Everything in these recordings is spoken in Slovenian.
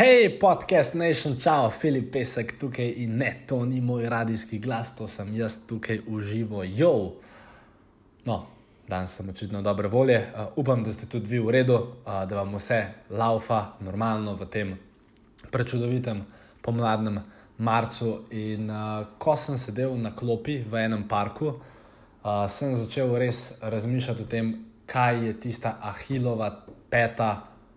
Hej, podcast Nation, čau, Filip Pesek tukaj in ne, to ni moj radijski glas, to sem jaz tukaj uživo, jo. No, danes sem očitno dobre volje, uh, upam, da ste tudi vi v redu, uh, da vam vse laufa normalno v tem prečudovitem pomladnem marcu. In uh, ko sem sedel na klopi v enem parku, uh, sem začel res razmišljati o tem, kaj je tista ahilova peta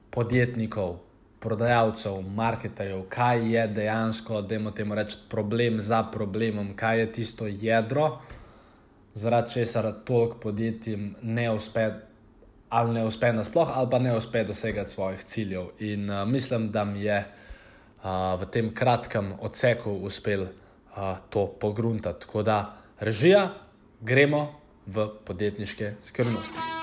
podjetnikov, prodajalcev, marketerjev, kaj je dejansko, da imamo temu reči, problem za problemom, kaj je tisto jedro, zaradi česar toliko podjetjem ne uspe. Ali ne uspe nasplošno, ali pa ne uspe dosegati svojih ciljev. In uh, mislim, da mi je uh, v tem kratkem odseku uspel uh, to pogruntati. Tako da, režija, gremo v podjetniške skrivnosti.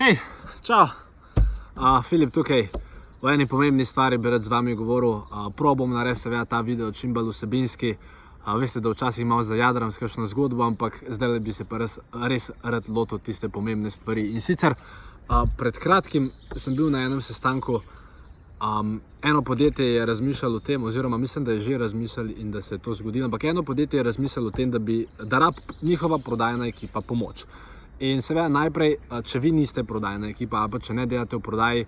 Hej, čau, uh, Filip tukaj. V eni pomembni stvari bi rad z vami govoril. Uh, probom narediti seveda ta video čim bolj vsebinski. Uh, veste, da včasih malo zajadram s kakšno zgodbo, ampak zdaj bi se pa res, res rad lotil tiste pomembne stvari. In sicer uh, pred kratkim sem bil na enem sestanku. Um, eno podjetje je razmišljalo o tem, oziroma mislim, da je že razmišljalo in da se je to zgodilo. Ampak eno podjetje je razmišljalo o tem, da bi da rab njihova prodajna ekipa pomoč. In seveda, najprej, če vi niste prodajna ekipa, pa če ne delate v prodaji,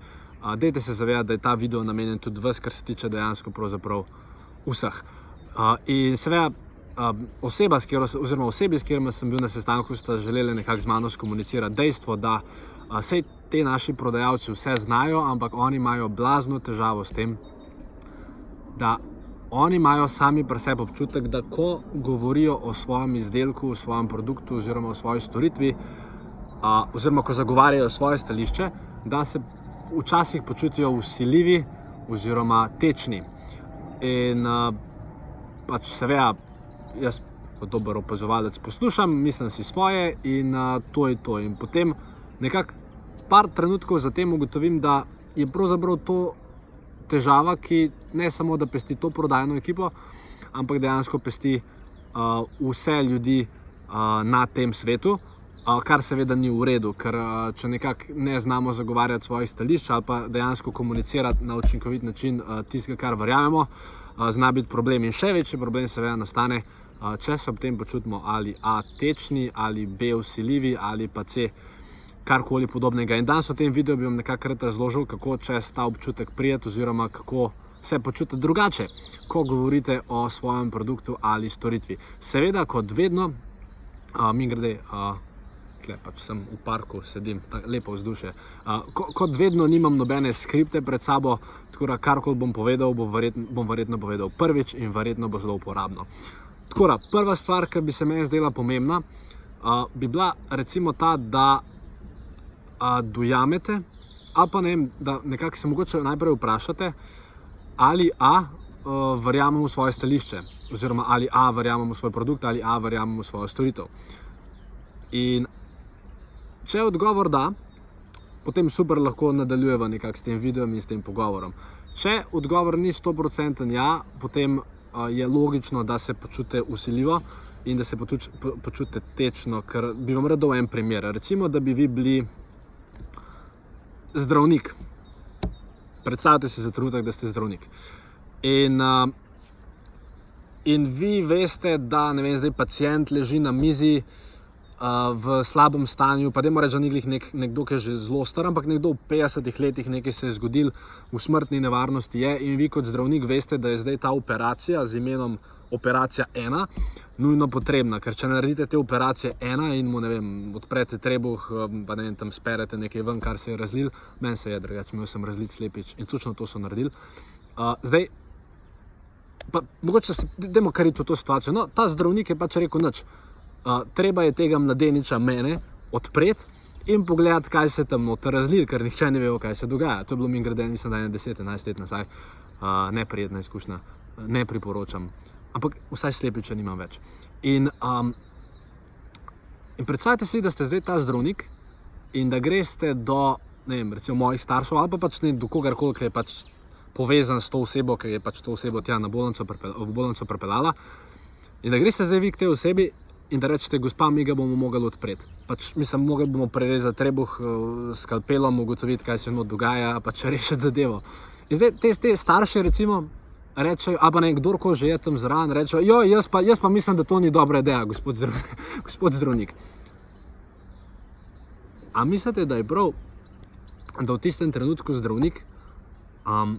dajte se zavedati, da je ta video namenjen tudi vas, kar se tiče dejansko vseh. In seveda, oseba, katero, oziroma osebi, s katerima sem bil na sestanku, sta želeli nekako z mano skomunicirati dejstvo, da vse te naši prodajalci vse znajo, ampak oni imajo blazno težavo s tem, da oni imajo sami pri sebi občutek, da ko govorijo o svojem izdelku, o svojem produktu oziroma o svoji storitvi, a, oziroma ko zagovarjajo svoje stališče, da se včasih počutijo usiljivi oziroma tečni. In a, pač seveda, jaz kot dober opazovalec poslušam, mislim si svoje in a, to je to. In potem nekako par trenutkov zatem ugotovim, da je pravzaprav to težava, ki ne samo da pesti to prodajno ekipo, ampak dejansko pesti uh, vse ljudi uh, na tem svetu. Uh, kar seveda ni v redu, ker uh, če nekako ne znamo zagovarjati svojih stališč ali pa dejansko komunicirati na učinkovit način uh, tistega, kar verjamemo, uh, zna biti problem. In še večji problem seveda nastane, uh, če se ob tem počutimo ali A, tečni, ali B, usiljivi, ali pa C, uh, karkoli podobnega. In danes v tem videu bi vam nekako razložil, kako čez ta občutek prijeti, oziroma kako se počutiti drugače, ko govorite o svojem produktu ali storitvi. Seveda, kot vedno, a, mi grede. Tle, pač sem v parku, sedim, lepo vzdušje. Uh, ko, kot vedno, nimam nobene skripte pred sabo, tako da karkoli bom povedal, bom verjetno, bom verjetno povedal prvič in verjetno bo zelo uporabno. Tako da, prva stvar, ki bi se meni zdela pomembna, uh, bi bila recimo ta, da dojamete, ali pa ne, da nekako se mogoče najprej vprašate, ali A, uh, verjamemo v svoje stališče, oziroma ali A, verjamemo v svoj produkt, ali A, verjamemo v svojo storitev. In če je odgovor da, potem super lahko nadaljujemo nekako s tem videom in s tem pogovorom. Če odgovor ni 100% ja, potem uh, je logično, da se počutite usiljivo. In da se počutite tečno, ker bi vam rekel en primer. Recimo, da bi vi bili zdravnik. Predstavljate si za trenutek, da ste zdravnik. In, uh, in vi veste, da ne zdaj pacijent leži na mizi uh, v slabem stanju, pa da mora reči, da ni nek, nekdo, ki je že zelo star, ampak nekdo v 50 letih nekaj se je zgodil, v smrtni nevarnosti je. In vi kot zdravnik veste, da je zdaj ta operacija z imenom operacija ena, nujno potrebna. Ker če naredite te operacije ena in mu vem, odprete trebuh, um, pa ne vem, tam sperete nekaj ven, kar se je razlil, meni se je drugače, imel sem razlil slepič in točno to so naredili. Uh, zdaj, pa mogoče se idemo kar iti v to situacijo. No, ta zdravnik je pač rekel, noč. Uh, treba je tega mladeniča mene odpreti in pogledati, kaj se tam noter razlije, ker nihče ne ve, kaj se dogaja. To je bilo mi grede, mislim, da je 10-11 let nazaj, uh, neprijetna izkušnja, ne priporočam. Ampak vsaj slepiče nimam več. In, um, in predstavljajte si, da ste zdaj ta zdravnik in da greste do, vem, recimo mojih staršev ali pa pač ne do kogarkoli, ki je pač povezan s to osebo, ki je pač to osebo tja na bolnico, v bolnico prepeljala. In da greste zdaj vi k tej osebi in da rečete, gospa, mi ga bomo mogli odpreti. Pač, mislim, mogli bomo prerezati trebuh uh, s kalpelom, ugotoviti, kaj se mu dogaja, pač rešiti zadevo. In zdaj te, te starše, recimo, rečejo, a pa ne kdorkoli že je tam zraven, rečejo, jo, jaz pa, jaz pa mislim, da to ni dobra ideja, gospod, zdrav, gospod zdravnik. A mislite, da je prav, da v tistem trenutku zdravnik um,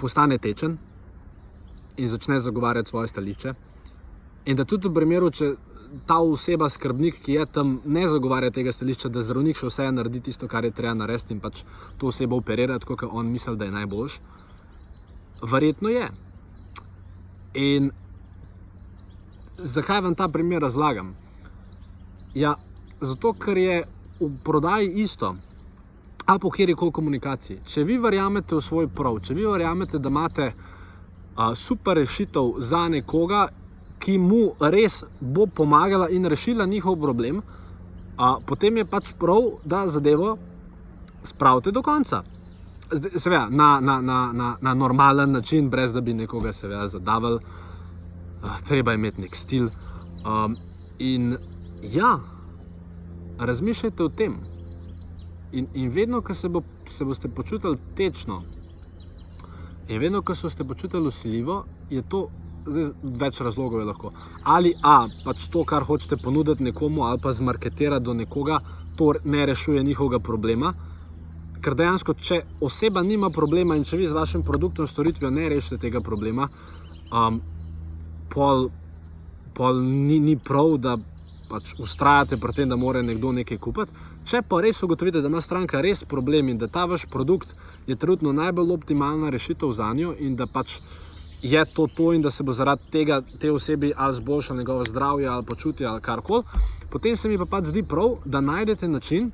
postane tečen in začne zagovarjati svoje stališče? In da tudi v primeru, če ta oseba, skrbnik, ki je tam, ne zagovarja tega stališča, da zdravnik še vse naredi tisto, kar je treba narediti in pač to osebo operirati, kot on misli, da je najboljš. Verjetno je. In zakaj vam ta primer razlagam? Ja, zato, ker je v prodaji isto. Ali po kjer koli komunikaciji. Če vi verjamete v svoj prav, če vi verjamete, da imate a, super rešitev za nekoga ki mu res bo pomagala in rešila njihov problem, a, potem je pač prav, da zadevo spravite do konca. Seveda, na, na, na, na, na normalen način, brez da bi nekoga seveda zadavil, a, treba imeti nek stil. Um, in ja, razmišljajte o tem. In, in vedno, ko se, bo, se boste počutili tečno, in vedno, ko se boste počutili usiljivo, je to zdaj, več razlogov je lahko. Ali A, pač to, kar hočete ponuditi nekomu, ali pa zmarketirati do nekoga, to ne rešuje njihovega problema. Ker dejansko, če oseba nima problema in če vi z vašim produktom, storitvijo ne rešite tega problema, um, pol, pol ni, ni prav, da pač ustrajate pri tem, da mora nekdo nekaj kupiti. Če pa res ugotovite, da ima stranka res problem in da ta vaš produkt je trenutno najbolj optimalna rešitev za njo in da pač je to to in da se bo zaradi tega te osebi ali zboljšalo njegovo zdravje ali počutje ali karkoli, potem se mi pa pač zdi prav, da najdete način,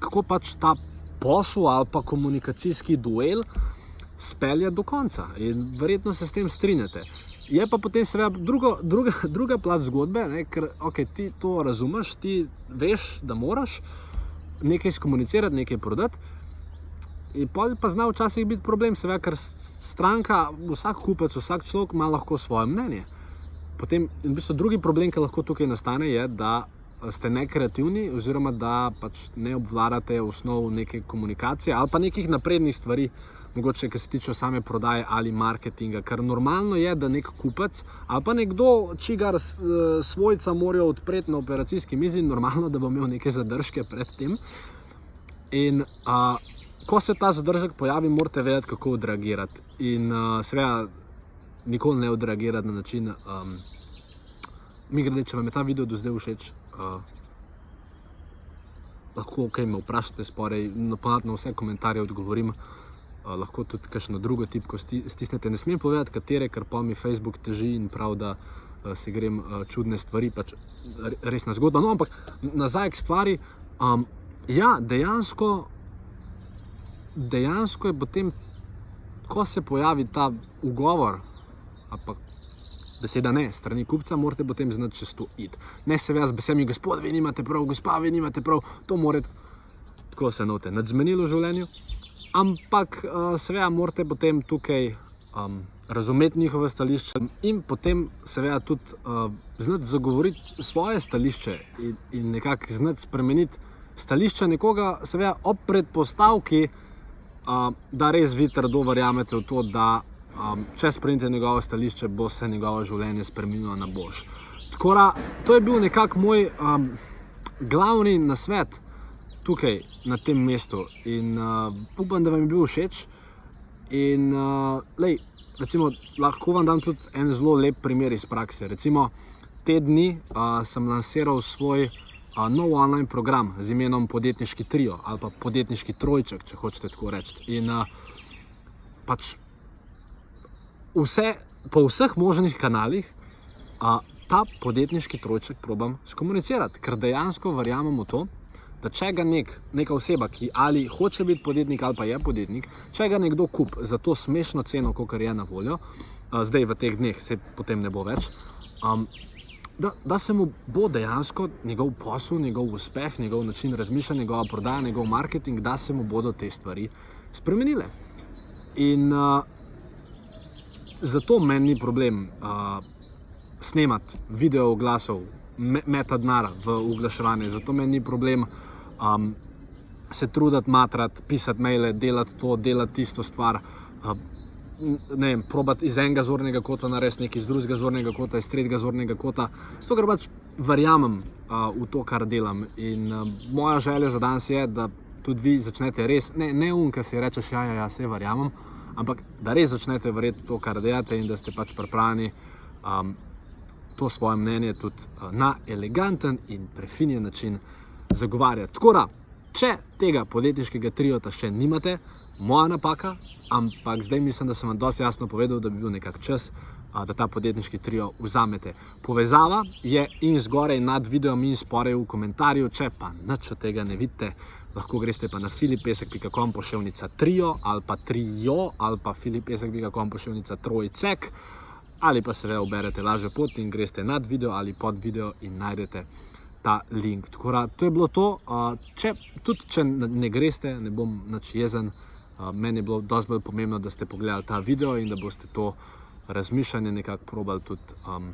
kako pač ta posel ali pa komunikacijski duel spelje do konca. In verjetno se s tem strinjate. Je pa potem seveda drugo, druga, druga plat zgodbe, ne, ker okay, ti to razumeš, ti veš, da moraš nekaj skomunicirati, nekaj prodati. In pa zna včasih biti problem, seveda, ker stranka, vsak kupec, vsak človek ima lahko svoje mnenje. Potem, in v bistvu drugi problem, ki lahko tukaj nastane, je, da ste nekreativni, oziroma da pač ne obvladate osnov neke komunikacije ali pa nekih naprednih stvari, mogoče, ki se tiče same prodaje ali marketinga. Ker normalno je, da nek kupec ali pa nekdo, čigar svojca morajo odpreti na operacijski mizi, normalno, da bo imel neke zadržke pred tem. In uh, ko se ta zadržek pojavi, morate vedeti, kako odreagirati. In uh, seveda, nikoli ne odreagirati na način, um, mi grede, če vam je ta video do zdaj všeč. Uh, lahko kaj me vprašate, sporej, na vse komentarje odgovorim. Uh, lahko tudi kakšno drugo tipko stisnete. Ne smem povedati, katere, ker pa mi Facebook teži in prav, da uh, si grem uh, čudne stvari, pač resna zgodba. No, ampak nazaj k stvari. Um, ja, dejansko dejansko je potem, ko se pojavi ta ugovor, pa beseda ne, strani kupca, morate potem znati čez to id. Ne se z besedami, gospod, vi nimate prav, gospa, vi nimate prav, to morate, tako se note, nadzmenilo v življenju. Ampak uh, seveda morate potem tukaj um, razumeti njihove stališče in potem seveda tudi uh, znati zagovoriti svoje stališče in, in nekako znati spremeniti stališče nekoga, seveda ob predpostavki, da res vi trdo verjamete v to, da um, če sprejmete njegovo stališče, bo se njegovo življenje spremenilo na boljš. Tako da to je bil nekako moj um, glavni nasvet tukaj na tem mestu in uh, upam, da vam je bil všeč. In uh, lej, recimo, lahko vam dam tudi en zelo lep primer iz prakse. Recimo, te dni uh, sem lansiral svoj nov online program z imenom Podjetniški trio ali pa Podjetniški trojček, če hočete tako reči. In uh, pač vse, po vseh možnih kanalih uh, ta podjetniški trojček probam skomunicirati, ker dejansko verjamem v to, da če ga nek, neka oseba, ki ali hoče biti podjetnik ali pa je podjetnik, če ga nekdo kup za to smešno ceno, kot je na voljo, uh, zdaj v teh dneh se potem ne bo več. Um, Da, da se mu bo dejansko njegov posel, njegov uspeh, njegov način razmišljanja, njegova prodaja, njegov marketing, da se mu bodo te stvari spremenile. In uh, zato meni ni problem uh, snemati video oglasov, me, meta denara v oglaševanje, zato meni ni problem um, se truditi, matrati, pisati maile, delati to, delati tisto stvar. Uh, Ne vem, probati iz enega zornega kota narediti nekaj iz drugega zornega kota, iz tretjega zornega kota. Zato, ker pač verjamem uh, v to, kar delam. In uh, moja želja za danes je, da tudi vi začnete res, ne, ne um, ker si rečeš, ja, ja, ja, vse verjamem, ampak da res začnete verjeti v to, kar delate in da ste pač pripravljeni um, to svoje mnenje tudi uh, na eleganten in prefinjen način zagovarjati. Tako da, če tega podjetniškega triota še nimate, moja napaka, ampak zdaj mislim, da sem vam dosti jasno povedal, da bi bil nekak čas, da ta podjetniški trio vzamete. Povezava je in zgoraj nad videom in spore v komentarju, če pa nič od tega ne vidite, lahko greste pa na filipesek.com poševnica trio ali pa trio ali pa filipesek.com poševnica trojcek ali pa seveda uberete lažjo pot in greste nad video ali pod video in najdete ta link. Tako da to je bilo to. Če, tudi če ne greste, ne bom nič jezen. Meni je bilo dosti bolj pomembno, da ste pogledali ta video in da boste to razmišljanje nekako probali tudi, um,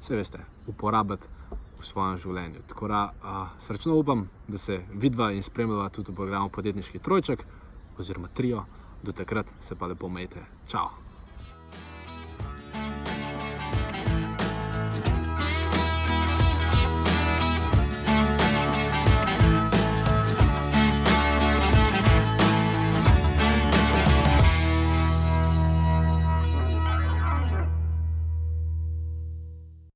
vse veste, uporabiti v svojem življenju. Tako da uh, srčno upam, da se vidva in spremljava tudi v programu Podjetniški trojček oziroma trio. Do takrat se pa lepo umejte. Čau!